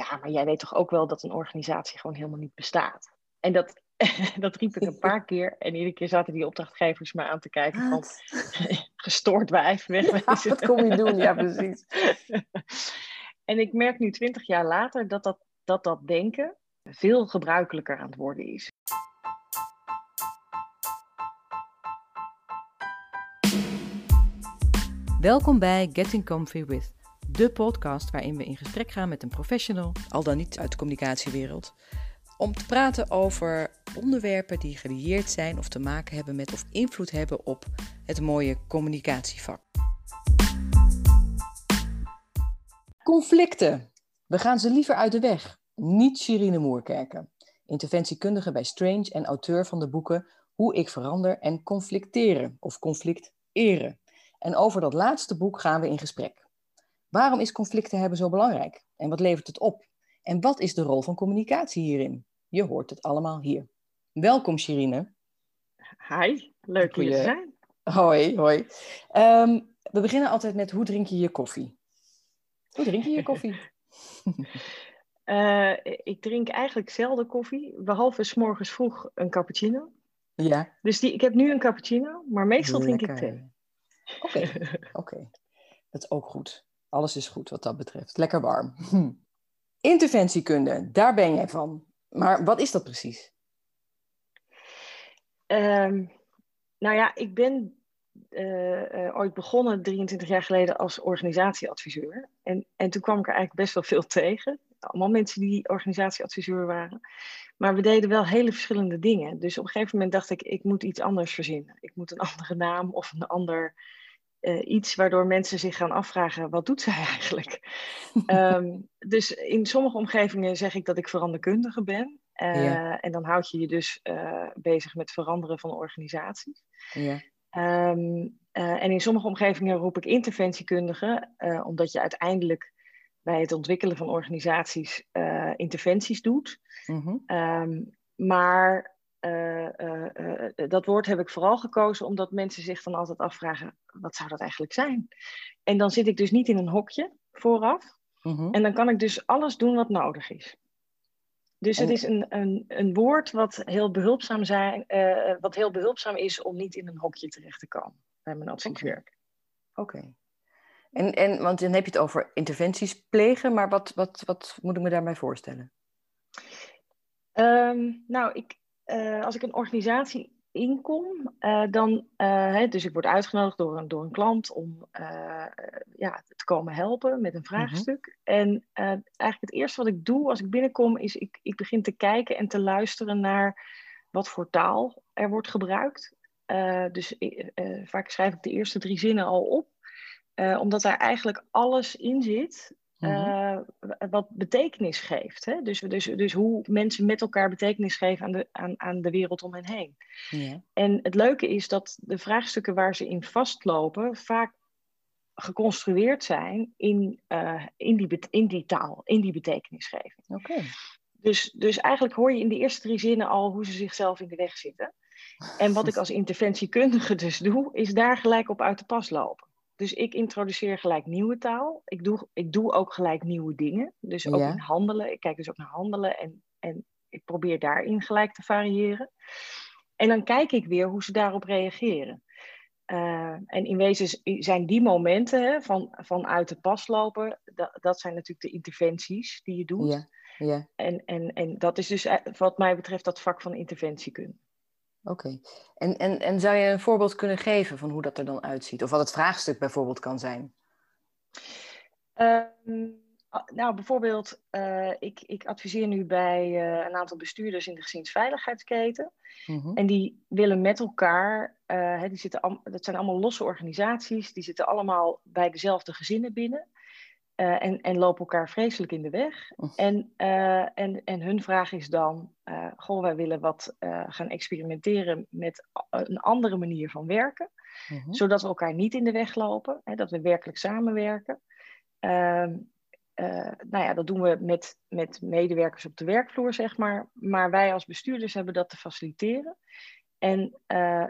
ja, maar jij weet toch ook wel dat een organisatie gewoon helemaal niet bestaat. En dat, dat riep ik een paar keer. En iedere keer zaten die opdrachtgevers me aan te kijken van gestoord wijf, wegwezen. wat kom je doen? Ja, precies. en ik merk nu twintig jaar later dat dat, dat dat denken veel gebruikelijker aan het worden is. Welkom bij Getting Comfy With, de podcast waarin we in gesprek gaan met een professional, al dan niet uit de communicatiewereld, om te praten over onderwerpen die gelieerd zijn of te maken hebben met of invloed hebben op het mooie communicatievak. Conflicten. We gaan ze liever uit de weg. Niet Shirine Moerkerken, interventiekundige bij Strange en auteur van de boeken Hoe ik verander en conflicteren of conflicteren. En over dat laatste boek gaan we in gesprek. Waarom is conflicten hebben zo belangrijk? En wat levert het op? En wat is de rol van communicatie hierin? Je hoort het allemaal hier. Welkom, Shirine. Hi, leuk hier te zijn. Hoi, hoi. Ehm, we beginnen altijd met hoe drink je je koffie? Hoe drink je je koffie? uh, ik drink eigenlijk zelden koffie, behalve s morgens vroeg een cappuccino. Ja. Dus die, ik heb nu een cappuccino, maar meestal drink ik thee. Oké, oké. Dat is ook goed. Alles is goed wat dat betreft. Lekker warm. Hm. Interventiekunde, daar ben jij van. Maar wat is dat precies? Um, nou ja, ik ben uh, uh, ooit begonnen 23 jaar geleden als organisatieadviseur. En, en toen kwam ik er eigenlijk best wel veel tegen. Allemaal mensen die organisatieadviseur waren. Maar we deden wel hele verschillende dingen. Dus op een gegeven moment dacht ik, ik moet iets anders verzinnen. Ik moet een andere naam of een ander uh, iets waardoor mensen zich gaan afvragen, wat doet zij eigenlijk? um, dus in sommige omgevingen zeg ik dat ik veranderkundige ben. Uh, ja. En dan houd je je dus uh, bezig met veranderen van organisaties. Ja. Um, en in sommige omgevingen roep ik interventiekundige, omdat je uiteindelijk bij het ontwikkelen van organisaties interventies doet. Mm -hmm. um, maar uh, uh, uh, dat woord heb ik vooral gekozen omdat mensen zich dan altijd afvragen: wat zou dat eigenlijk zijn? En dan zit ik dus niet in een hokje vooraf. Mm -hmm. En dan kan ik dus alles doen wat nodig is. Dus het is een, een, een woord wat heel, behulpzaam zijn, wat heel behulpzaam is om niet in een hokje terecht te komen bij mijn advieswerk. Oké. Okay. En, en, want dan heb je het over interventies plegen, maar wat, wat, wat moet ik me daarbij voorstellen? Um, nou, ik, uh, als ik een organisatie inkom, uh, dan, uh, hè, dus ik word uitgenodigd door een, door een klant om ja, te komen helpen met een vraagstuk. Mm -hmm. En eigenlijk het eerste wat ik doe als ik binnenkom, is ik, ik begin te kijken en te luisteren naar wat voor taal er wordt gebruikt. dus vaak schrijf ik de eerste drie zinnen al op, omdat daar eigenlijk alles in zit uh, wat betekenis geeft. Hè? Dus, dus, dus hoe mensen met elkaar betekenis geven aan de, aan, aan de wereld om hen heen. Ja. En het leuke is dat de vraagstukken waar ze in vastlopen vaak geconstrueerd zijn in, uh, in, die, in die taal, in die betekenisgeving. Okay. Dus, dus eigenlijk hoor je in de eerste drie zinnen al hoe ze zichzelf in de weg zitten. En wat ik als interventiekundige dus doe, is daar gelijk op uit de pas lopen. Dus ik introduceer gelijk nieuwe taal. Ik doe, ik doe ook gelijk nieuwe dingen. Dus ook ja. in handelen. Ik kijk dus ook naar handelen en, en ik probeer daarin gelijk te variëren. En dan kijk ik weer hoe ze daarop reageren. Uh, en in wezen zijn die momenten hè, van, van uit de pas lopen, dat, dat zijn natuurlijk de interventies die je doet. Ja. Ja. En, en, en dat is dus wat mij betreft dat vak van interventiekunde. Oké. Okay. En, en, en zou je een voorbeeld kunnen geven van hoe dat er dan uitziet? Of wat het vraagstuk bijvoorbeeld kan zijn? Um, nou, bijvoorbeeld, uh, ik, ik adviseer nu bij uh, een aantal bestuurders in de gezinsveiligheidsketen. Mm -hmm. En die willen met elkaar, uh, hè, die zitten, dat zijn allemaal losse organisaties, die zitten allemaal bij dezelfde gezinnen binnen. Uh, en, en lopen elkaar vreselijk in de weg. En, uh, en, en hun vraag is dan: uh, Goh, wij willen wat gaan experimenteren met een andere manier van werken, Mhm. -huh. zodat we elkaar niet in de weg lopen, hè, dat we werkelijk samenwerken. Ehm, nou ja, dat doen we met, met medewerkers op de werkvloer, zeg maar. Maar wij als bestuurders hebben dat te faciliteren. En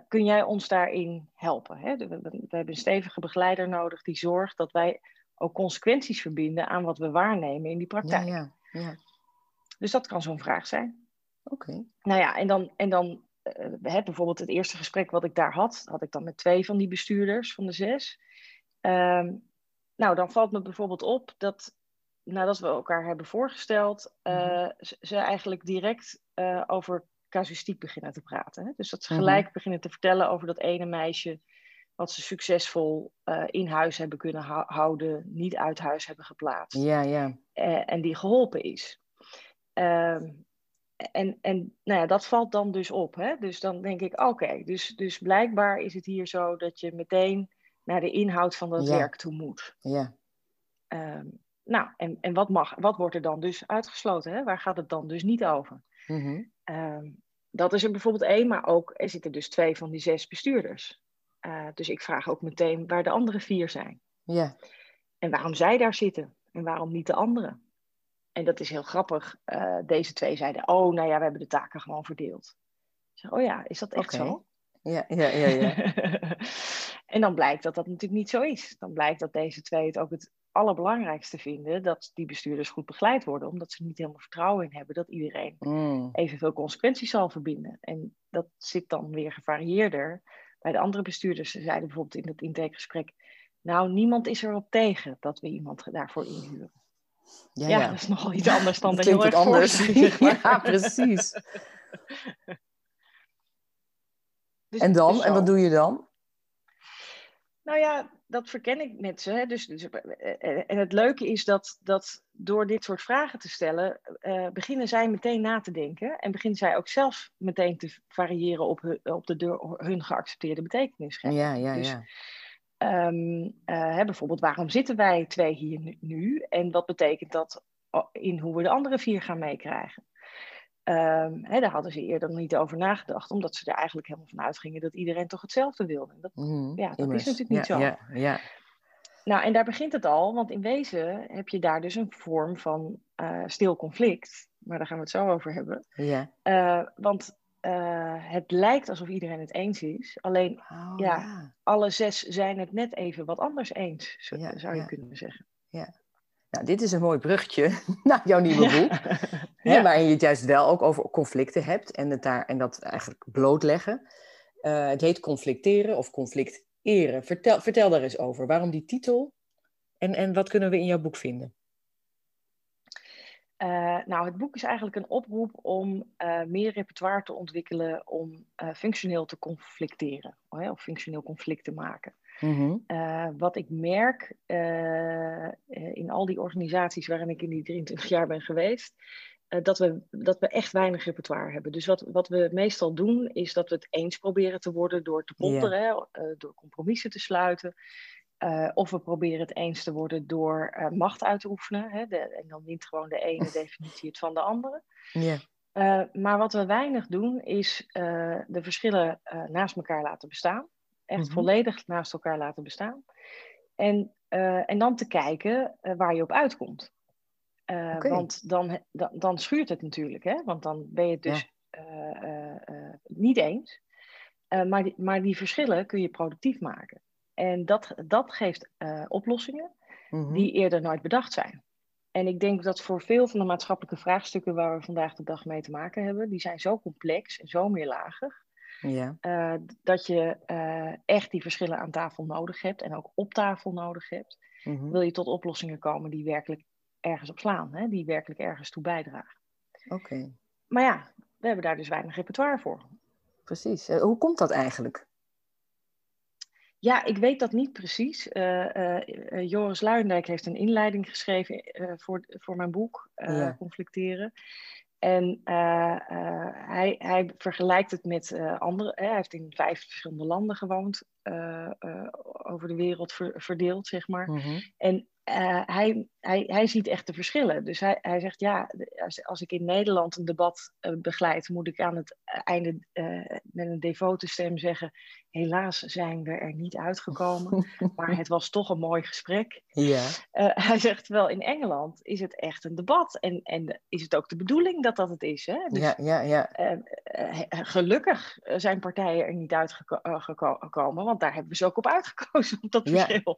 kun jij ons daarin helpen? Hè? We, we, we hebben een stevige begeleider nodig die zorgt dat wij ook consequenties verbinden aan wat we waarnemen in die praktijk. Ja, ja. Ja. Dus dat kan zo'n vraag zijn. Oké. Nou ja, en dan, en dan uh, bijvoorbeeld het eerste gesprek wat ik daar had, had ik dan met twee van die bestuurders van de zes. Ehm, nou, dan valt me bijvoorbeeld op dat nadat we elkaar hebben voorgesteld, uh, ze eigenlijk direct uh, over casuïstiek beginnen te praten. Hè? Dus dat ze gelijk mm-hmm. beginnen te vertellen over dat ene meisje wat ze succesvol uh, in huis hebben kunnen houden, niet uit huis hebben geplaatst. Ja, ja. en die geholpen is. Ehm, en en nou ja, dat valt dan dus op. Hè? Dus dan denk ik, oké, dus, dus blijkbaar is het hier zo dat je meteen naar de inhoud van dat werk toe moet. Ja. Um, nou, en, en wat, mag, wat wordt er dan dus uitgesloten? Hè? Waar gaat het dan dus niet over? Mm dat is er bijvoorbeeld één, maar ook er zitten dus twee van die zes bestuurders. Uh, dus ik vraag ook meteen waar de andere vier zijn. Ja. En waarom zij daar zitten en waarom niet de anderen. En dat is heel grappig. Uh, deze twee zeiden, oh, nou ja, we hebben de taken gewoon verdeeld. Ik zeg, oh ja, is dat echt okay. zo? Ja, ja, ja. ja. en dan blijkt dat dat natuurlijk niet zo is. Dan blijkt dat deze twee het ook het allerbelangrijkste vinden dat die bestuurders goed begeleid worden, omdat ze niet helemaal vertrouwen in hebben dat iedereen mm. evenveel consequenties zal verbinden. En dat zit dan weer gevarieerder. Bij de andere bestuurders zeiden bijvoorbeeld in het intakegesprek, nou, niemand is erop tegen dat we iemand daarvoor inhuren. Ja, ja, ja. dat is nogal iets anders dan Dat heel erg anders. voorstellen, zeg maar. Ja, precies. Dus- En dan? dus En wat doe je dan? Nou ja, dat verken ik met ze. Hè. Dus, dus, eh, en het leuke is dat, dat door dit soort vragen te stellen, eh, beginnen zij meteen na te denken. En beginnen zij ook zelf meteen te variëren op, hun, op de door hun geaccepteerde betekenis. Ja, ja, Dus, ja. Eh, hè, bijvoorbeeld, waarom zitten wij twee hier nu- nu? En wat betekent dat oh, in hoe we de andere vier gaan meekrijgen? Ehm, hè, daar hadden ze eerder nog niet over nagedacht, omdat ze er eigenlijk helemaal van uitgingen dat iedereen toch hetzelfde wilde. Dat, Mhm, ja, dat immers. is natuurlijk niet ja, zo. Ja, ja. Nou, en daar begint het al, want in wezen heb je daar dus een vorm van eh, stil conflict. Maar daar gaan we het zo over hebben. ja. Eh, want eh, het lijkt alsof iedereen het eens is, alleen Oh, Ja. ja. alle zes zijn het net even wat anders eens, zo- Ja, zou je ja. kunnen zeggen. Nou, dit is een mooi bruggetje naar jouw nieuwe boek. Hè, Ja. waarin je het juist wel ook over conflicten hebt en, het daar, en dat eigenlijk blootleggen. Eh, het heet conflicteren of conflicteren. Vertel, vertel daar eens over. Waarom die titel en, en wat kunnen we in jouw boek vinden? Eh, nou, het boek is eigenlijk een oproep om eh, meer repertoire te ontwikkelen om functioneel te conflicteren, of functioneel conflict te maken. Mhm. Wat ik merk in al die organisaties waarin ik in die 23 jaar ben geweest, dat, we, dat we echt weinig repertoire hebben. Dus wat, wat we meestal doen, is dat we het eens proberen te worden door te polderen, hè, eh, door compromissen te sluiten. Eh, of we proberen het eens te worden door eh, macht uit te oefenen. Hè, de, en dan wint gewoon de ene definitie het van de andere. Eh, maar wat we weinig doen, is eh, de verschillen eh, naast elkaar laten bestaan. Echt Mhm. volledig naast elkaar laten bestaan. En, eh, en dan te kijken eh, waar je op uitkomt. Eh. Want dan, dan, dan schuurt het natuurlijk, hè? want dan ben je het dus eh, eh, niet eens. Maar, die, maar die verschillen kun je productief maken. En dat, dat geeft oplossingen Mhm. die eerder nooit bedacht zijn. En ik denk dat voor veel van de maatschappelijke vraagstukken waar we vandaag de dag mee te maken hebben, die zijn zo complex en zo meerlagig, ja. dat je echt die verschillen aan tafel nodig hebt en ook op tafel nodig hebt. Mhm. Wil je tot oplossingen komen die werkelijk ergens op slaan, hè? die werkelijk ergens toe bijdragen. Oké, Maar ja, we hebben daar dus weinig repertoire voor. precies. Eh, hoe komt dat eigenlijk? Ja, ik weet dat niet precies. Eh, eh, Joris Luijendijk heeft een inleiding geschreven voor, voor mijn boek, Ja. Conflicteren. En hij, hij vergelijkt het met andere. Hè, hij heeft in vijf verschillende landen gewoond, over de wereld ver- verdeeld, zeg maar. Mhm. En eh, hij, hij, hij ziet echt de verschillen. Dus hij, hij zegt, ja, als, als ik in Nederland een debat eh, begeleid, moet ik aan het einde eh, met een devote stem zeggen, helaas zijn we er niet uitgekomen, maar het was toch een mooi gesprek. Ja, hij zegt, wel in Engeland is het echt een debat en, en is het ook de bedoeling dat dat het is. Hè? Dus ja, ja, ja. gelukkig zijn partijen er niet uitgekomen, want daar hebben we ze ook op uitgekozen, op dat Ja. verschil.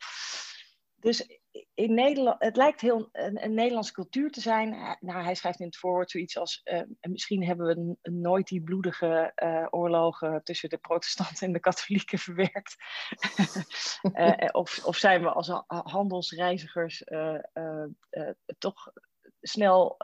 Dus in Nederland, het lijkt heel een, een Nederlandse cultuur te zijn. Nou, hij schrijft in het voorwoord zoiets als: uh, misschien hebben we nooit die bloedige uh, oorlogen tussen de protestanten en de katholieken verwerkt. uh, of, of zijn we als handelsreizigers toch snel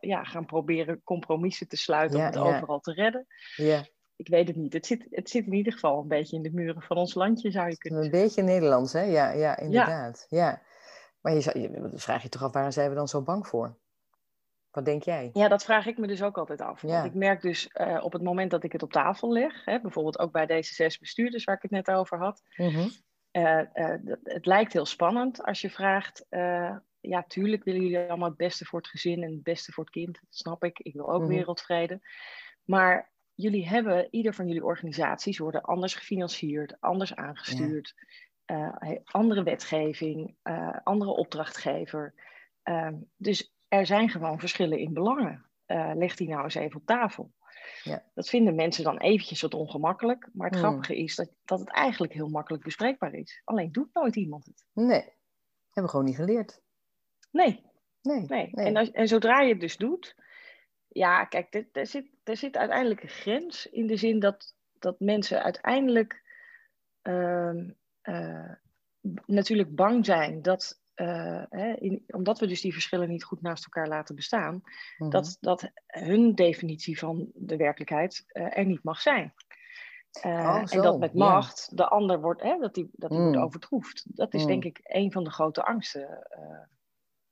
ja, gaan proberen compromissen te sluiten ja, om het ja. overal te redden? Ja. Ik weet het niet. Het zit, het zit in ieder geval een beetje in de muren van ons landje, zou je kunnen Een beetje Nederlands, hè? Ja, ja inderdaad. ja. Maar je, zou, je vraag je toch af, waar zijn we dan zo bang voor? Wat denk jij? Ja, dat vraag ik me dus ook altijd af. Want ik merk dus uh, op het moment dat ik het op tafel leg, hè, bijvoorbeeld ook bij deze zes bestuurders waar ik het net over had, mm -hmm. uh, uh, het lijkt heel spannend als je vraagt, ja, tuurlijk willen jullie allemaal het beste voor het gezin en het beste voor het kind. Dat snap ik. Ik wil ook mm -hmm. wereldvrede. Maar jullie hebben, ieder van jullie organisaties worden anders gefinancierd, anders aangestuurd. Ja. Uh, andere wetgeving, uh, andere opdrachtgever. Uh, dus er zijn gewoon verschillen in belangen. Eh, leg die nou eens even op tafel. Ja. Dat vinden mensen dan eventjes wat ongemakkelijk. Maar het hmm. grappige is dat, dat het eigenlijk heel makkelijk bespreekbaar is. Alleen doet nooit iemand het. Nee, hebben we gewoon niet geleerd. Nee. Nee. nee. nee. En, als, en zodra je het dus doet... Ja, kijk, er zit, er zit uiteindelijk een grens. In de zin dat, dat mensen uiteindelijk... Uh, uh, natuurlijk bang zijn dat, uh, hè, in, omdat we dus die verschillen niet goed naast elkaar laten bestaan, mm -hmm. dat, dat hun definitie van de werkelijkheid uh, er niet mag zijn. Oh, en dat met macht ja. de ander wordt, hè, dat die, dat die mm. wordt overtroefd. Dat is mm. denk ik een van de grote angsten.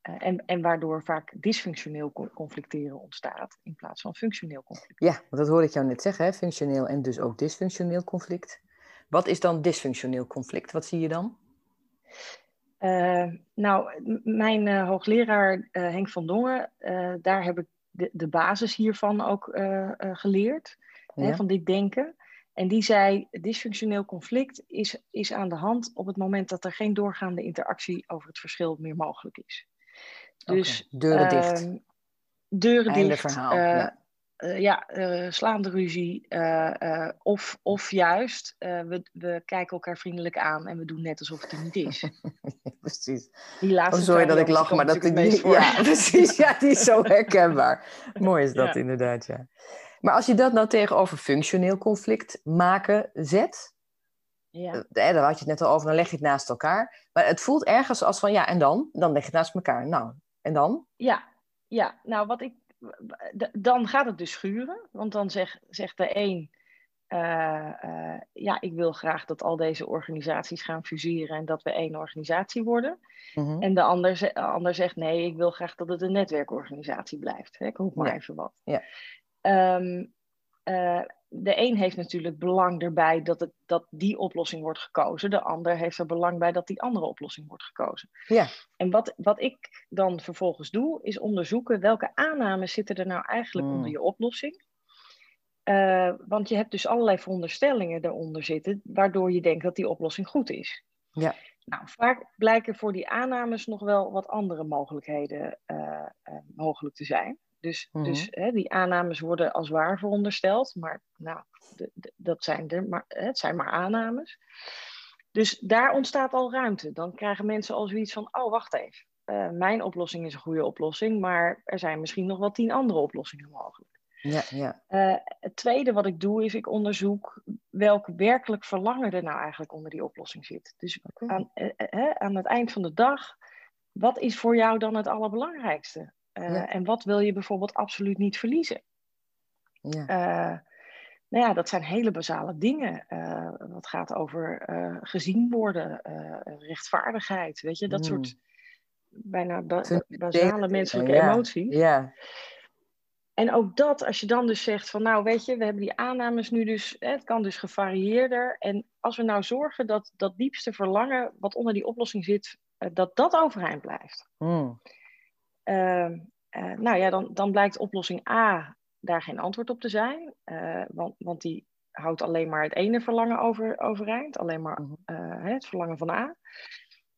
En, en waardoor vaak dysfunctioneel conflicteren ontstaat in plaats van functioneel conflict. Ja, want dat hoorde ik jou net zeggen, hè? functioneel en dus ook dysfunctioneel conflict. Wat is dan dysfunctioneel conflict? Wat zie je dan? Uh, nou, mijn uh, hoogleraar uh, Henk van Dongen, daar heb ik de, de basis hiervan ook geleerd, ja. hè, van dit denken. En die zei, dysfunctioneel conflict is, is aan de hand op het moment dat er geen doorgaande interactie over het verschil meer mogelijk is. Dus okay. deuren dicht. Ehm, deuren Einde dicht. verhaal. Ja uh, ja, uh, slaande ruzie. Uh, of, of juist, we, we kijken elkaar vriendelijk aan en we doen net alsof het er niet is. precies. Die laatste oh, sorry dat ik lach, maar dat ik niet. Ja, precies. Ja, die is zo herkenbaar. Mooi is dat ja. inderdaad, ja. Maar als je dat nou tegenover functioneel conflict maken zet. Ja. daar had je het net al over, dan leg je het naast elkaar. Maar het voelt ergens als van ja, en dan? Dan leg je het naast elkaar. Nou, en dan? Ja, ja. nou wat ik dan gaat het dus schuren, want dan zeg, zegt de een, uh, uh, ja, ik wil graag dat al deze organisaties gaan fuseren en dat we één organisatie worden. Mm-hmm. En de ander, ander, zegt, nee, ik wil graag dat het een netwerkorganisatie blijft. Hè? Ik roep maar ja. even wat. Ja. Um, uh, de een heeft natuurlijk belang erbij dat, het, dat die oplossing wordt gekozen. De ander heeft er belang bij dat die andere oplossing wordt gekozen. Ja. En wat, wat ik dan vervolgens doe, is onderzoeken welke aannames zitten er nou eigenlijk Hmm. mm. onder je oplossing. Uh, want je hebt dus allerlei veronderstellingen eronder zitten, waardoor je denkt dat die oplossing goed is. Ja. Nou, vaak blijken voor die aannames nog wel wat andere mogelijkheden uh, uh, mogelijk te zijn. Dus, dus hè, die aannames worden als waar verondersteld, maar nou, dat zijn er maar, het zijn maar aannames. Dus daar ontstaat al ruimte. Dan krijgen mensen al zoiets van, oh wacht even, uh, mijn oplossing is een goede oplossing, maar er zijn misschien nog wel tien andere oplossingen mogelijk. Ja, ja. Uh, het tweede wat ik doe is ik onderzoek welk werkelijk verlangen er nou eigenlijk onder die oplossing zit. Dus aan, uh, aan het eind van de dag, wat is voor jou dan het allerbelangrijkste? Uh, Ja. En wat wil je bijvoorbeeld absoluut niet verliezen? ja. Uh, nou ja, dat zijn hele basale dingen. Uh, wat gaat over gezien worden, rechtvaardigheid, weet je, dat Mm. soort bijna ba basale menselijke ja. emoties. Ja, En ook dat, als je dan dus zegt van nou weet je, we hebben die aannames nu dus, hè, het kan dus gevarieerder. En als we nou zorgen dat dat diepste verlangen wat onder die oplossing zit, dat dat overeind blijft. mm. Uh, uh, nou ja, dan, dan blijkt oplossing A daar geen antwoord op te zijn. Uh, want, want die houdt alleen maar het ene verlangen over, overeind. Alleen maar Mhm. uh, het verlangen van A.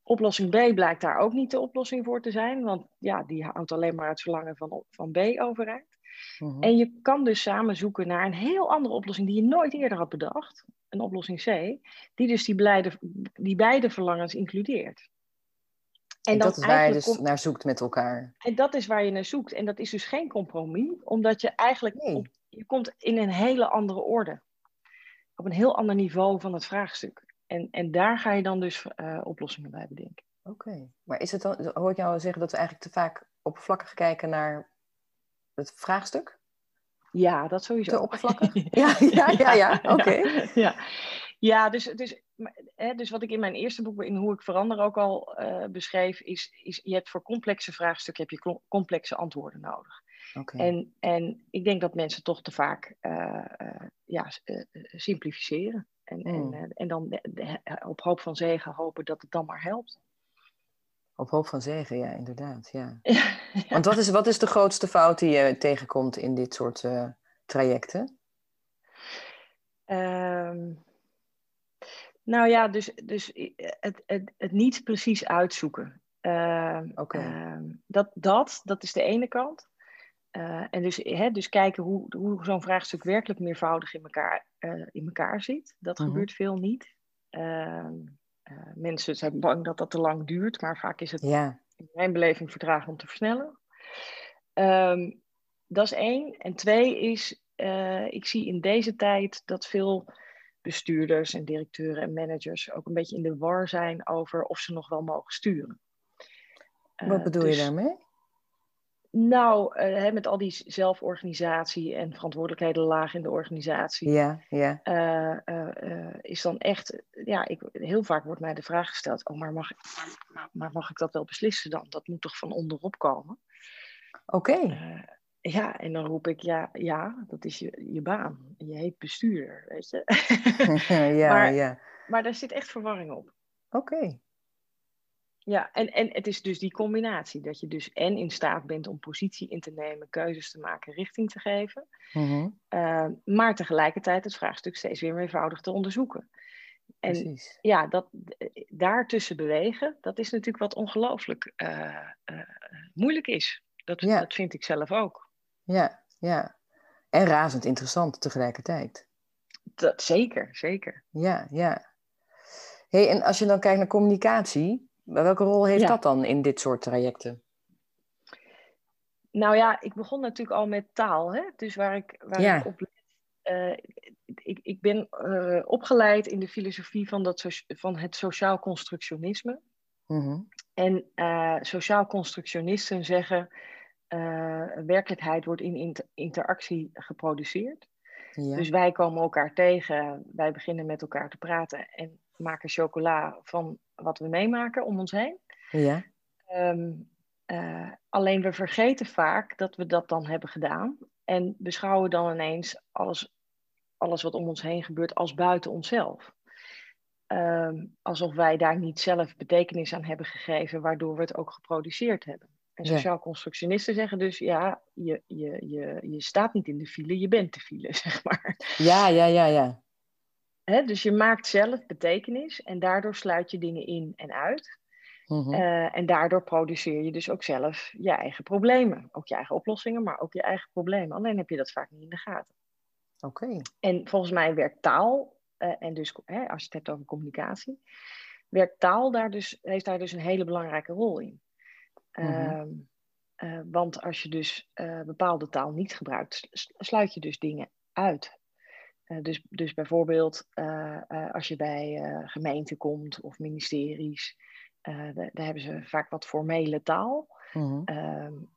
Oplossing B blijkt daar ook niet de oplossing voor te zijn. Want ja, die houdt alleen maar het verlangen van, van B overeind. Mhm. En je kan dus samen zoeken naar een heel andere oplossing die je nooit eerder had bedacht. Een oplossing C. Die dus die, blijde, die beide verlangens includeert. En, dat is waar je dus naar zoekt met elkaar. En dat is waar je naar zoekt. En dat is dus geen compromis, omdat je eigenlijk op, je komt in een hele andere orde. Op een heel ander niveau van het vraagstuk. En, en daar ga je dan dus uh, oplossingen bij bedenken. Oké, maar is het dan, hoor ik jou zeggen dat we eigenlijk te vaak oppervlakkig kijken naar het vraagstuk? Ja, dat sowieso. Te oppervlakkig? ja, ja, ja, ja. oké. Ja. ja, dus, dus, hè, dus wat ik in mijn eerste boek, in Hoe ik verander ook al uh, beschreef, is, is je hebt voor complexe vraagstukken heb je complexe antwoorden nodig. Okay. En, en ik denk dat mensen toch te vaak uh, uh, ja, simplificeren. En, mm. en, en dan op hoop van zegen hopen dat het dan maar helpt. Op hoop van zegen, ja, inderdaad. Ja. Want wat is, wat is de grootste fout die je tegenkomt in dit soort trajecten? Um, nou ja, dus, dus het, het, het niet precies uitzoeken. Uh. Uh, dat, dat, dat is de ene kant. Uh, en dus, hè, dus kijken hoe, hoe zo'n vraagstuk werkelijk meervoudig in elkaar, uh, in elkaar zit. Dat -hmm. gebeurt veel niet. Uh, mensen zijn bang dat dat te lang duurt, maar vaak is het ja. in mijn beleving vertragen om te versnellen. Um, dat is één. En twee is, ik zie in deze tijd dat veel bestuurders en directeuren en managers ook een beetje in de war zijn over of ze nog wel mogen sturen. Wat bedoel dus, je daarmee? Nou, uh, met al die zelforganisatie en verantwoordelijkheden laag in de organisatie, ja, ja. Uh, uh, is dan echt, ja, ik, heel vaak wordt mij de vraag gesteld: oh, maar mag, maar, maar mag ik dat wel beslissen dan? Dat moet toch van onderop komen? Oké. Ja, en dan roep ik: ja, ja dat is je, je baan. Je heet bestuurder, weet je. ja, maar, ja. Maar daar zit echt verwarring op. Oké. Ja, en, en het is dus die combinatie. Dat je dus en in staat bent om positie in te nemen, keuzes te maken, richting te geven. Mm-hmm. uh, maar tegelijkertijd het vraagstuk steeds weer eenvoudig te onderzoeken. En Precies. ja, dat, daartussen bewegen, dat is natuurlijk wat ongelooflijk uh, uh, moeilijk is. Dat, ja. dat vind ik zelf ook. Ja, ja. En razend interessant tegelijkertijd. Dat, zeker, zeker. Ja, ja. Hey, en als je dan kijkt naar communicatie, Welke rol heeft dat dan in dit soort trajecten? Nou ja, ik begon natuurlijk al met taal. Hè? Dus waar ik, waar ja. ik op uh, ik, ik ben uh, opgeleid in de filosofie van, dat van het sociaal constructionisme. Mm-hmm. En uh, sociaal constructionisten zeggen: werkelijkheid wordt in inter interactie geproduceerd. Ja. Dus wij komen elkaar tegen, wij beginnen met elkaar te praten en maken chocola van wat we meemaken om ons heen. Ja. Um, uh, alleen we vergeten vaak dat we dat dan hebben gedaan. En beschouwen dan ineens alles, alles wat om ons heen gebeurt als buiten onszelf. Um, alsof wij daar niet zelf betekenis aan hebben gegeven, waardoor we het ook geproduceerd hebben. En sociaal constructionisten zeggen dus, ja, je, je, je, je staat niet in de file, je bent de file, zeg maar. Ja, ja, ja, ja. Dus je maakt zelf betekenis en daardoor sluit je dingen in en uit. Mm -hmm. uh, en daardoor produceer je dus ook zelf je eigen problemen. Ook je eigen oplossingen, maar ook je eigen problemen. Alleen heb je dat vaak niet in de gaten. Oké. Okay. En volgens mij werkt taal, uh, en dus hè, als je het hebt over communicatie, werkt taal daar dus, heeft daar dus een hele belangrijke rol in. Mm -hmm. uh, want als je dus bepaalde taal niet gebruikt, sluit je dus dingen uit. Uh, dus, dus bijvoorbeeld als je bij gemeenten komt of ministeries, daar hebben ze vaak wat formele taal. Mm -hmm.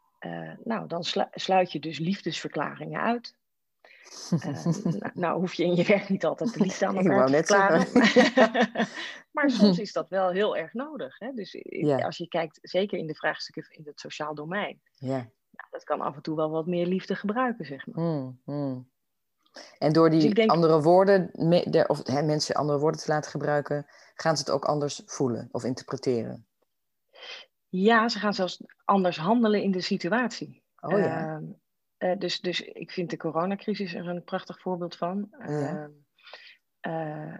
nou, dan sluit je dus liefdesverklaringen uit. Nou, nou, hoef je in je werk niet altijd de liefde aan elkaar te verklaren. maar soms is dat wel heel erg nodig. Hè? Dus als je kijkt, zeker in de vraagstukken in het sociaal domein. Ja. Nou, dat kan af en toe wel wat meer liefde gebruiken, zeg maar. Mm, mm. En door die dus denk... andere woorden, of hè, mensen andere woorden te laten gebruiken, gaan ze het ook anders voelen of interpreteren? Ja, ze gaan zelfs anders handelen in de situatie. Oh ja. Uh, uh, dus, dus ik vind de coronacrisis er een prachtig voorbeeld van. Ja. Uh,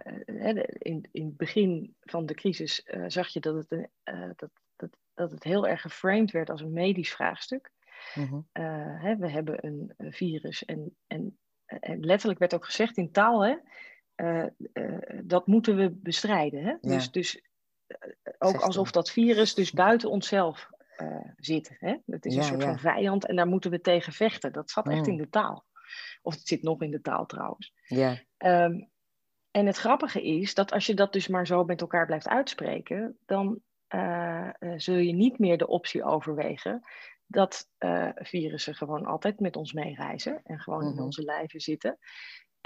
in, in het begin van de crisis zag je dat het, dat, dat, dat het heel erg geframed werd als een medisch vraagstuk. -hmm. hè, we hebben een, een virus en, en en letterlijk werd ook gezegd in taal, hè, dat moeten we bestrijden. Hè? Ja. Dus, dus ook alsof dat virus dus buiten onszelf uh, zit. Hè? Het is een soort van vijand en daar moeten we tegen vechten. Dat zat echt mm. in de taal. Of het zit nog in de taal trouwens. Ja. Ehm, en het grappige is dat als je dat dus maar zo met elkaar blijft uitspreken, dan uh, zul je niet meer de optie overwegen dat virussen gewoon altijd met ons meereizen en gewoon in mhm. onze lijven zitten.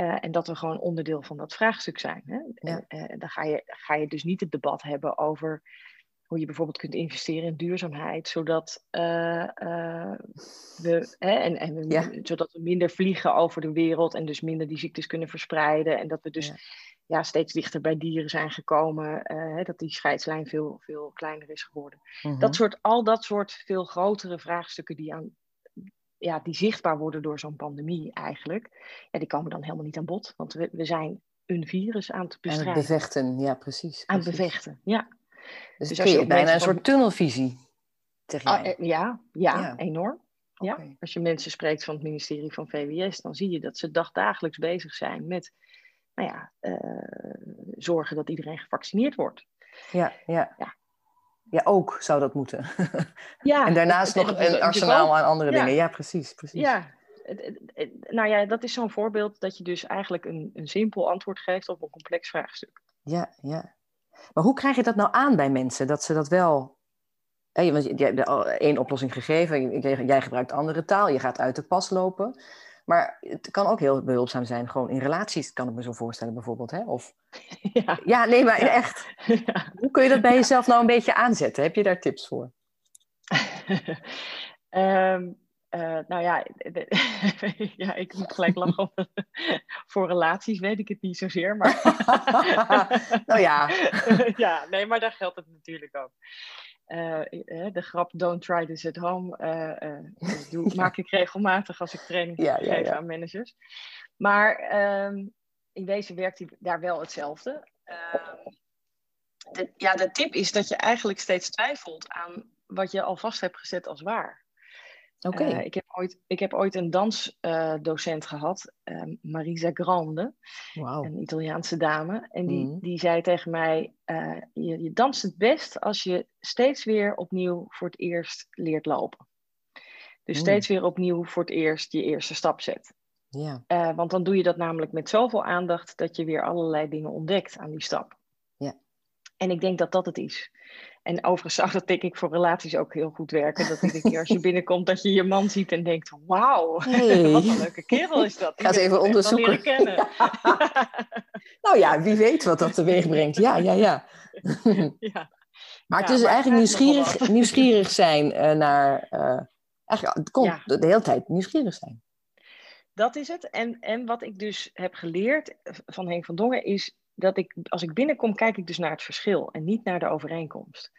Uh, en dat we gewoon onderdeel van dat vraagstuk zijn. Hè? Ja. En, dan ga je, ga je dus niet het debat hebben over hoe je bijvoorbeeld kunt investeren in duurzaamheid, zodat, uh, uh, we, hè, en, en we, zodat we minder vliegen over de wereld en dus minder die ziektes kunnen verspreiden. En dat we dus ja. steeds dichter bij dieren zijn gekomen, uh, hè, dat die scheidslijn veel, veel kleiner is geworden. Mhm. Dat soort, al dat soort veel grotere vraagstukken die, aan, ja, die zichtbaar worden door zo'n pandemie eigenlijk, ja, die komen dan helemaal niet aan bod. Want we, we zijn een virus aan te bestrijden. Aan het bevechten, ja precies. precies. Aan het bevechten, ja. Dus, dus kun je bijna een soort tunnelvisie. Ah, eh, ja, ja, enorm. Ja. Als je mensen spreekt van het ministerie van VWS, dan zie je dat ze dagdagelijks bezig zijn met nou ja, uh, zorgen dat iedereen gevaccineerd wordt. Ja, ja. ja. Ja, ook zou dat moeten. Ja, en daarnaast nog een arsenaal aan andere dingen. Ja, precies. precies. Ja, nou ja, dat is zo'n voorbeeld dat je dus eigenlijk een, een simpel antwoord geeft op een complex vraagstuk. Ja, ja. Maar hoe krijg je dat nou aan bij mensen? Dat ze dat wel. Hè, want je hebt één oplossing gegeven, jij gebruikt andere taal, je gaat uit de pas lopen. Maar het kan ook heel behulpzaam zijn, gewoon in relaties, kan ik me zo voorstellen bijvoorbeeld. Hè? Of... Ja. ja, nee, maar echt. Ja. Hoe kun je dat bij jezelf nou een beetje aanzetten? Heb je daar tips voor? um, Uh, nou ja, ja, ik moet gelijk lachen. Voor relaties weet ik het niet zozeer, maar... nou ja. ja, nee, maar daar geldt het natuurlijk ook. Uh, de grap don't try this at home uh, doe, maak ik regelmatig als ik training ja, geef ja, aan managers. Maar um, in wezen werkt die daar wel hetzelfde. Ehm, de, ja, de tip is dat je eigenlijk steeds twijfelt aan wat je al vast hebt gezet als waar. Oké. Uh, ik, heb ooit, ik heb ooit een dansdocent uh, gehad, uh, Marisa Grande, wow. een Italiaanse dame. En die, mm. die zei tegen mij: eh, je, je danst het best als je steeds weer opnieuw voor het eerst leert lopen. Dus mm. steeds weer opnieuw voor het eerst je eerste stap zet. Ja. Eh, want dan doe je dat namelijk met zoveel aandacht dat je weer allerlei dingen ontdekt aan die stap. Ja. En ik denk dat dat het is. En overigens zou dat denk ik voor relaties ook heel goed werken. Dat iedere keer als je binnenkomt dat je je man ziet en denkt, wauw, hey. wat een leuke kerel is dat. Ik ga het even onderzoeken. kennen. nou ja, wie weet wat dat teweeg brengt. Ja, ja, ja. ja. Maar het is eigenlijk nieuwsgierig, nieuwsgierig zijn uh, naar... Uh, eigenlijk, het komt de hele tijd nieuwsgierig zijn. Dat is het. En, en wat ik dus heb geleerd van Henk van Dongen is dat ik, als ik binnenkom, kijk ik dus naar het verschil en niet naar de overeenkomst.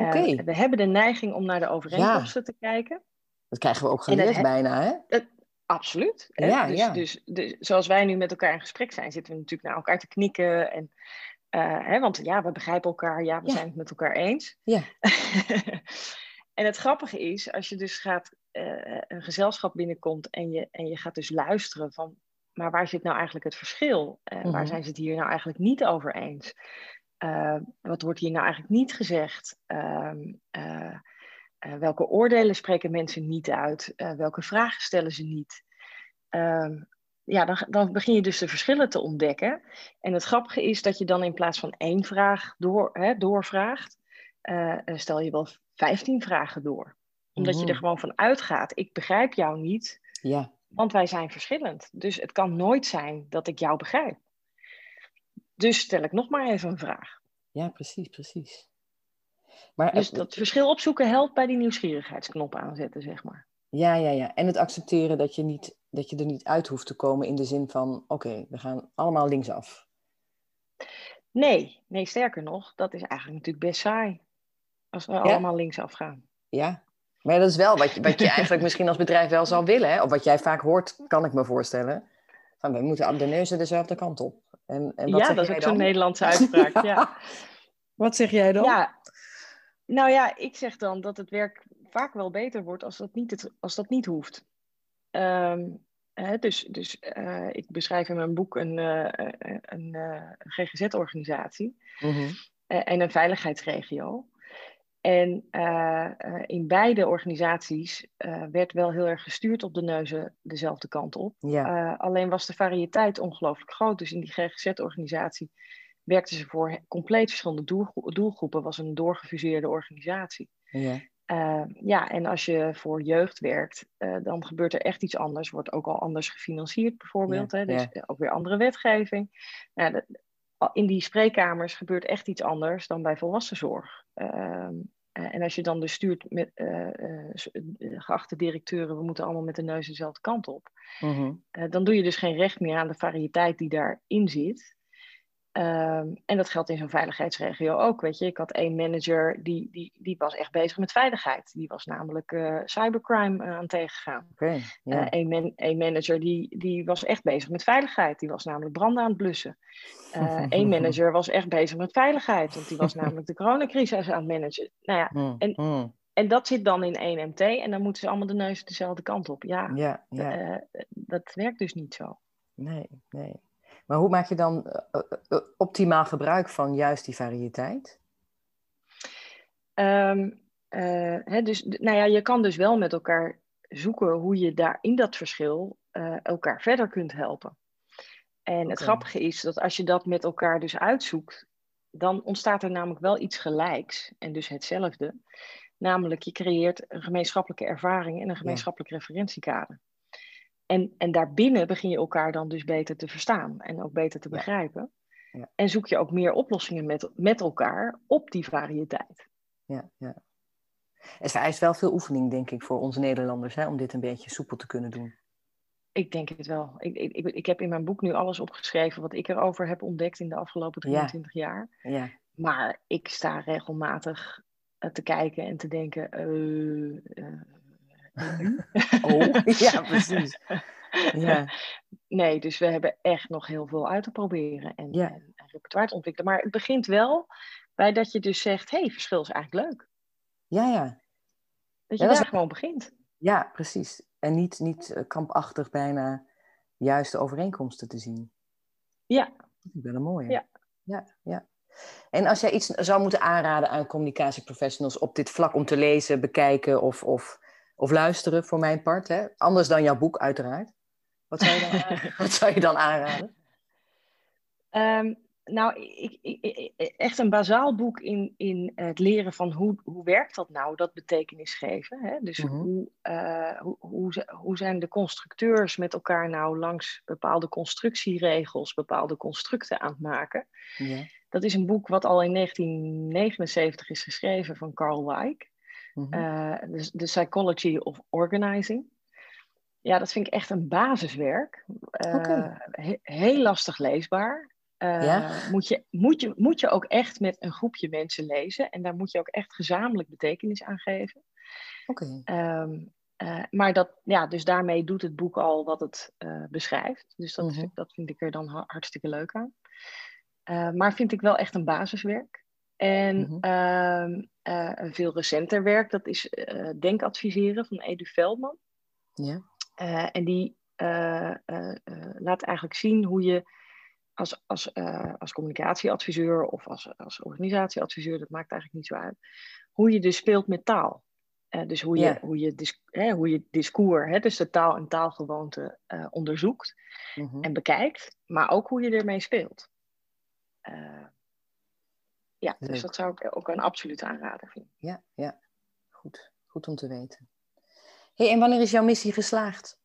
Uh, we hebben de neiging om naar de overeenkomsten te kijken. Dat krijgen we ook geleerd bijna, hè? Absoluut. Ja, dus, ja. Dus, dus, zoals wij nu met elkaar in gesprek zijn, zitten we natuurlijk naar elkaar te knikken. En, uh, hè, want ja, we begrijpen elkaar, ja, we zijn het met elkaar eens. Ja. en het grappige is, als je dus gaat, uh, een gezelschap binnenkomt en je, en je gaat dus luisteren van maar waar zit nou eigenlijk het verschil? Uh, Waar mhm. zijn ze het hier nou eigenlijk niet over eens? Uh, wat wordt hier nou eigenlijk niet gezegd? Ehm, eh, welke oordelen spreken mensen niet uit? welke vragen stellen ze niet? Ehm, ja, dan, dan, begin je dus de verschillen te ontdekken. En het grappige is dat je dan in plaats van één vraag door, hè, doorvraagt, stel je wel vijftien vragen door. Omdat je er mhm. gewoon van uitgaat, ik begrijp jou niet. Ja. Want wij zijn verschillend. Dus het kan nooit zijn dat ik jou begrijp. Dus stel ik nog maar even een vraag. Ja, precies, precies. Maar, dus dat verschil opzoeken helpt bij die nieuwsgierigheidsknop aanzetten, zeg maar. Ja, ja, ja. En het accepteren dat je, niet, dat je er niet uit hoeft te komen in de zin van: oké, we gaan allemaal linksaf. Nee, nee, sterker nog, dat is eigenlijk natuurlijk best saai. Als we allemaal linksaf gaan. Ja, maar dat is wel wat je, wat je eigenlijk misschien als bedrijf wel zou willen. Hè? Of wat jij vaak hoort, kan ik me voorstellen. Van, we moeten de neuzen dezelfde kant op. En, en wat ja, dat is ook zo'n Nederlandse uitspraak. ja. Wat zeg jij dan? Ja, nou ja, ik zeg dan dat het werk vaak wel beter wordt als dat niet, het, als dat niet hoeft. Ehm, hè, dus dus uh, ik beschrijf in mijn boek een, uh, een, een GGZ-organisatie. Mm en een veiligheidsregio. En in beide organisaties werd wel heel erg gestuurd op de neuzen dezelfde kant op. alleen was de variëteit ongelooflijk groot. Dus in die GGZ-organisatie werkten ze voor compleet verschillende doelgroepen. was een doorgefuseerde organisatie. Ja. Ja, en als je voor jeugd werkt, dan gebeurt er echt iets anders. Wordt ook al anders gefinancierd, bijvoorbeeld. hè? Dus ook weer andere wetgeving. Nou, in die spreekkamers gebeurt echt iets anders dan bij volwassenzorg. Uh, en als je dan dus stuurt met geachte directeuren, we moeten allemaal met de neus dezelfde kant op. Mm dan doe je dus geen recht meer aan de variëteit die daarin zit. Ehm, en dat geldt in zo'n veiligheidsregio ook. Weet je, ik had één manager die, die, die was echt bezig met veiligheid. Die was namelijk uh, cybercrime uh, aan tegengegaan. Okay, yeah. Eén man, manager die, die was echt bezig met veiligheid. Die was namelijk branden aan het blussen. Eén eh, manager was echt bezig met veiligheid, want die was namelijk de coronacrisis aan het managen. Nou ja, hmm, en, hmm. en dat zit dan in één MT en dan moeten ze allemaal de neus dezelfde kant op. Ja, ja, ja. dat werkt dus niet zo. Nee, nee. Maar hoe maak je dan eh, eh, eh, optimaal gebruik van juist die variëteit? Um, dus, nou ja, je kan dus wel met elkaar zoeken hoe je daar in dat verschil elkaar verder kunt helpen. En het grappige is dat als je dat met elkaar dus uitzoekt, dan ontstaat er namelijk wel iets gelijks en dus hetzelfde. Namelijk, je creëert een gemeenschappelijke ervaring en een gemeenschappelijk referentiekader. En, en daarbinnen begin je elkaar dan dus beter te verstaan en ook beter te begrijpen. Ja. En zoek je ook meer oplossingen met, met elkaar op die variëteit. Ja, ja. Het vereist wel veel oefening, denk ik, voor onze Nederlanders, hè, om dit een beetje soepel te kunnen doen. Ik denk het wel. Ik, ik, ik heb in mijn boek nu alles opgeschreven wat ik erover heb ontdekt in de afgelopen 23 jaar. Ja. Maar ik sta regelmatig eh, te kijken en te denken: uh, oh, ja, precies. Ja. Nee, dus we hebben echt nog heel veel uit te proberen en, en, repertoire te ontwikkelen. Maar het begint wel bij dat je dus zegt, hé, hey, verschil is eigenlijk leuk. Ja, ja. Dat je daar gewoon begint. Ja, precies. En niet, niet eh, kampachtig bijna juiste overeenkomsten te zien. Ja. Dat is wel een mooie. Ja. ja, ja. En als jij iets zou moeten aanraden aan communicatieprofessionals op dit vlak om te lezen, bekijken of, of of luisteren voor mijn part. Hè? Anders dan jouw boek, uiteraard. Wat zou je dan, aanraden? Wat zou je dan aanraden? Ehm, nou, ik, ik, echt een bazaal boek in, in het leren van hoe, hoe werkt dat nou, dat betekenis geven. Hè? Dus mhm. hoe, uh, hoe, hoe, hoe zijn de constructeurs met elkaar nou langs bepaalde constructieregels, bepaalde constructen aan het maken. Dat is een boek wat al in 1979 is geschreven van Carl Weick. Mm The Psychology of Organizing. Ja, dat vind ik echt een basiswerk. Uh, heel lastig leesbaar. Uh, moet, je, moet, je, moet je ook echt met een groepje mensen lezen. En daar moet je ook echt gezamenlijk betekenis aan geven. Oké. Ehm, maar dat, ja, dus daarmee doet het boek al wat het beschrijft. Dus dat, mm dat vind ik er dan hartstikke leuk aan. maar vind ik wel echt een basiswerk. En mm een veel recenter werk, dat is uh, Denkadviseren van Edu Veldman. Ja. Uh, en die laat eigenlijk zien hoe je als, als, als communicatieadviseur of als, als organisatieadviseur, dat maakt eigenlijk niet zo uit, hoe je dus speelt met taal. dus hoe je, hoe je, dis, hè, hoe je discours, hè, dus de taal en taalgewoonte onderzoekt mm en bekijkt, maar ook hoe je ermee speelt ja, dus dat zou ik ook een absoluut aanrader vinden. Ja, ja. Goed. Goed om te weten. hey, en wanneer is jouw missie geslaagd?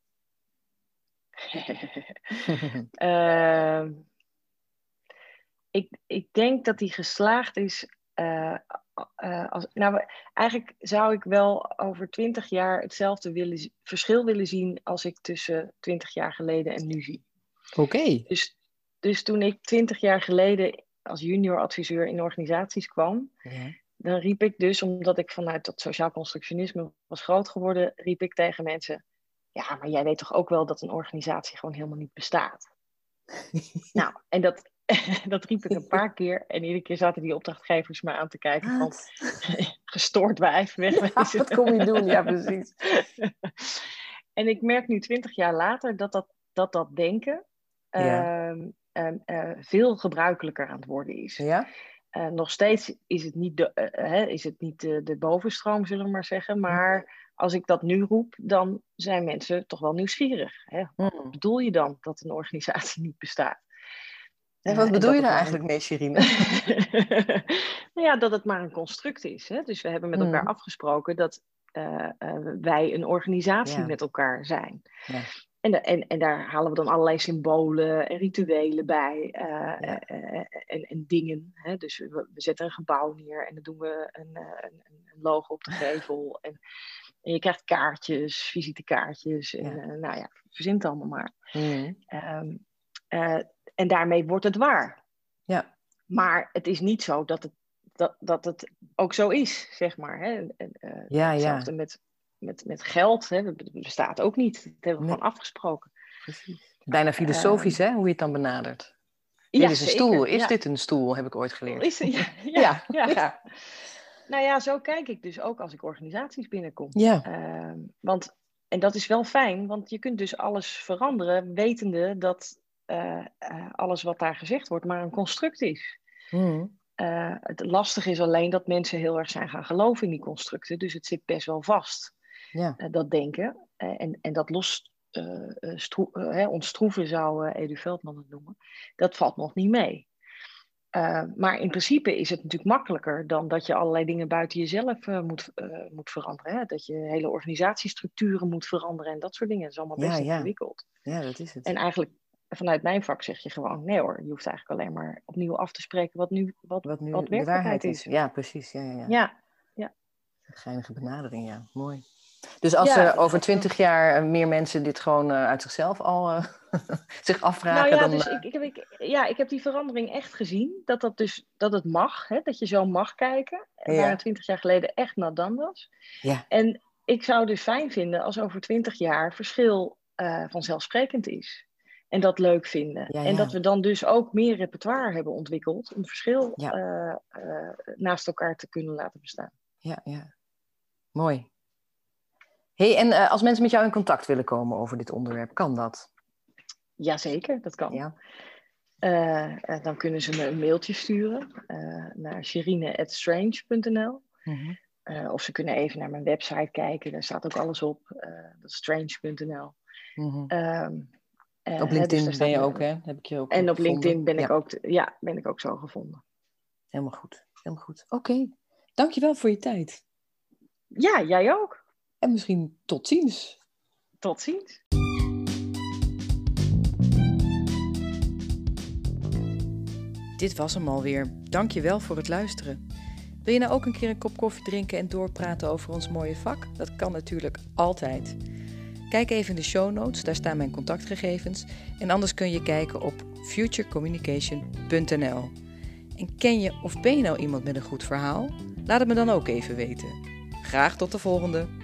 uh, ik, ik denk dat die geslaagd is. Uh, uh, als, nou, eigenlijk zou ik wel over twintig jaar hetzelfde willen, verschil willen zien als ik tussen twintig jaar geleden en nu zie. Oké. Dus, dus toen ik twintig jaar geleden als junior adviseur in organisaties kwam, ja. dan riep ik dus, omdat ik vanuit dat sociaal constructionisme was groot geworden, riep ik tegen mensen: Ja, maar jij weet toch ook wel dat een organisatie gewoon helemaal niet bestaat? nou, en dat, dat riep ik een paar keer. En iedere keer zaten die opdrachtgevers me aan te kijken van gestoord wijf, wegwezen. wat kom je doen? Ja, precies. en ik merk nu twintig jaar later dat dat, dat, dat denken ehm, Ehm, eh, veel gebruikelijker aan het worden is. Ja? nog steeds is het niet, de, hè, is het niet de, de, bovenstroom, zullen we maar zeggen. Maar als ik dat nu roep, dan zijn mensen toch wel nieuwsgierig. Hè? Wat hmm. bedoel je dan dat een organisatie niet bestaat? En wat bedoel je daar eigenlijk mee, Shirine? nou ja, dat het maar een construct is. Hè? Dus we hebben met elkaar hmm. afgesproken dat uh, uh, wij een organisatie met elkaar zijn. Ja. En, en, en daar halen we dan allerlei symbolen en rituelen bij uh, en, en, dingen. Hè? Dus we, we, zetten een gebouw neer en dan doen we een, een, een logo op de gevel. En, en, je krijgt kaartjes, visitekaartjes. En ja. nou ja, verzint allemaal maar. Mm. Um, en daarmee wordt het waar. Ja. Maar het is niet zo dat het, dat, dat het ook zo is, zeg maar. Hè? En, ja, hetzelfde ja. met, met, met geld. Hè? Dat bestaat ook niet. Dat hebben we nee. gewoon afgesproken. Precies. Bijna filosofisch, uh, hè? Hoe je het dan benadert. Ja, dit is een stoel. Is dit een stoel, heb ik ooit geleerd. Is, ja, ja, ja, Nou ja, zo kijk ik dus ook als ik organisaties binnenkom. Ja. Uh, want, en dat is wel fijn, want je kunt dus alles veranderen, wetende dat uh, alles wat daar gezegd wordt maar een construct is. Hmm. Uh, het lastige is alleen dat mensen heel erg zijn gaan geloven in die constructen, dus het zit best wel vast, ja. dat denken. en, en dat los ontstroeven zou Edu Veldman het noemen, dat valt nog niet mee. maar in principe is het natuurlijk makkelijker dan dat je allerlei dingen buiten jezelf moet, moet veranderen. Hè? Dat je hele organisatiestructuren moet veranderen en dat soort dingen. Dat is allemaal best ja, ingewikkeld. Ja, dat is het. En eigenlijk vanuit mijn vak zeg je gewoon, nee hoor, je hoeft eigenlijk alleen maar opnieuw af te spreken wat nu, wat, wat nu wat de waarheid is. Ja, precies. Ja, ja, ja. ja, ja. Geinige benadering, ja. Mooi. Dus als er over twintig jaar eh, meer mensen dit gewoon uh, uit zichzelf al uh, zich afvragen... Nou ja, dan, dus ik, ik, heb, ik, ja, ik heb die verandering echt gezien. Dat, dat, dus, dat het mag, hè, dat je zo mag kijken. Ja. Waar twintig jaar geleden echt dan was. Ja. En ik zou dus fijn vinden als over twintig jaar verschil vanzelfsprekend is en dat leuk vinden. En dat we dan dus ook meer repertoire hebben ontwikkeld om verschil uh, uh, naast elkaar te kunnen laten bestaan. Ja, ja. Mooi. Hey, en uh, als mensen met jou in contact willen komen over dit onderwerp, kan dat? Jazeker, dat kan. Ja. dan kunnen ze me een mailtje sturen naar sherine.strange.nl. Mm -hmm. of ze kunnen even naar mijn website kijken, daar staat ook alles op. dat is strange.nl. Mm -hmm. Uh, op dus LinkedIn dus ben je ook, hè? Heb ik je ook en op LinkedIn ben, ik ook, ja, ben ik ook zo gevonden. Helemaal goed. Helemaal goed. Oké. Okay. Dankjewel voor je tijd. Ja, jij ook. En misschien tot ziens. Tot ziens. Dit was hem alweer. Dankjewel voor het luisteren. Wil je nou ook een keer een kop koffie drinken en doorpraten over ons mooie vak? Dat kan natuurlijk altijd. Kijk even in de show notes, daar staan mijn contactgegevens. En anders kun je kijken op futurecommunication.nl. En ken je of ben je nou iemand met een goed verhaal? Laat het me dan ook even weten. Graag tot de volgende!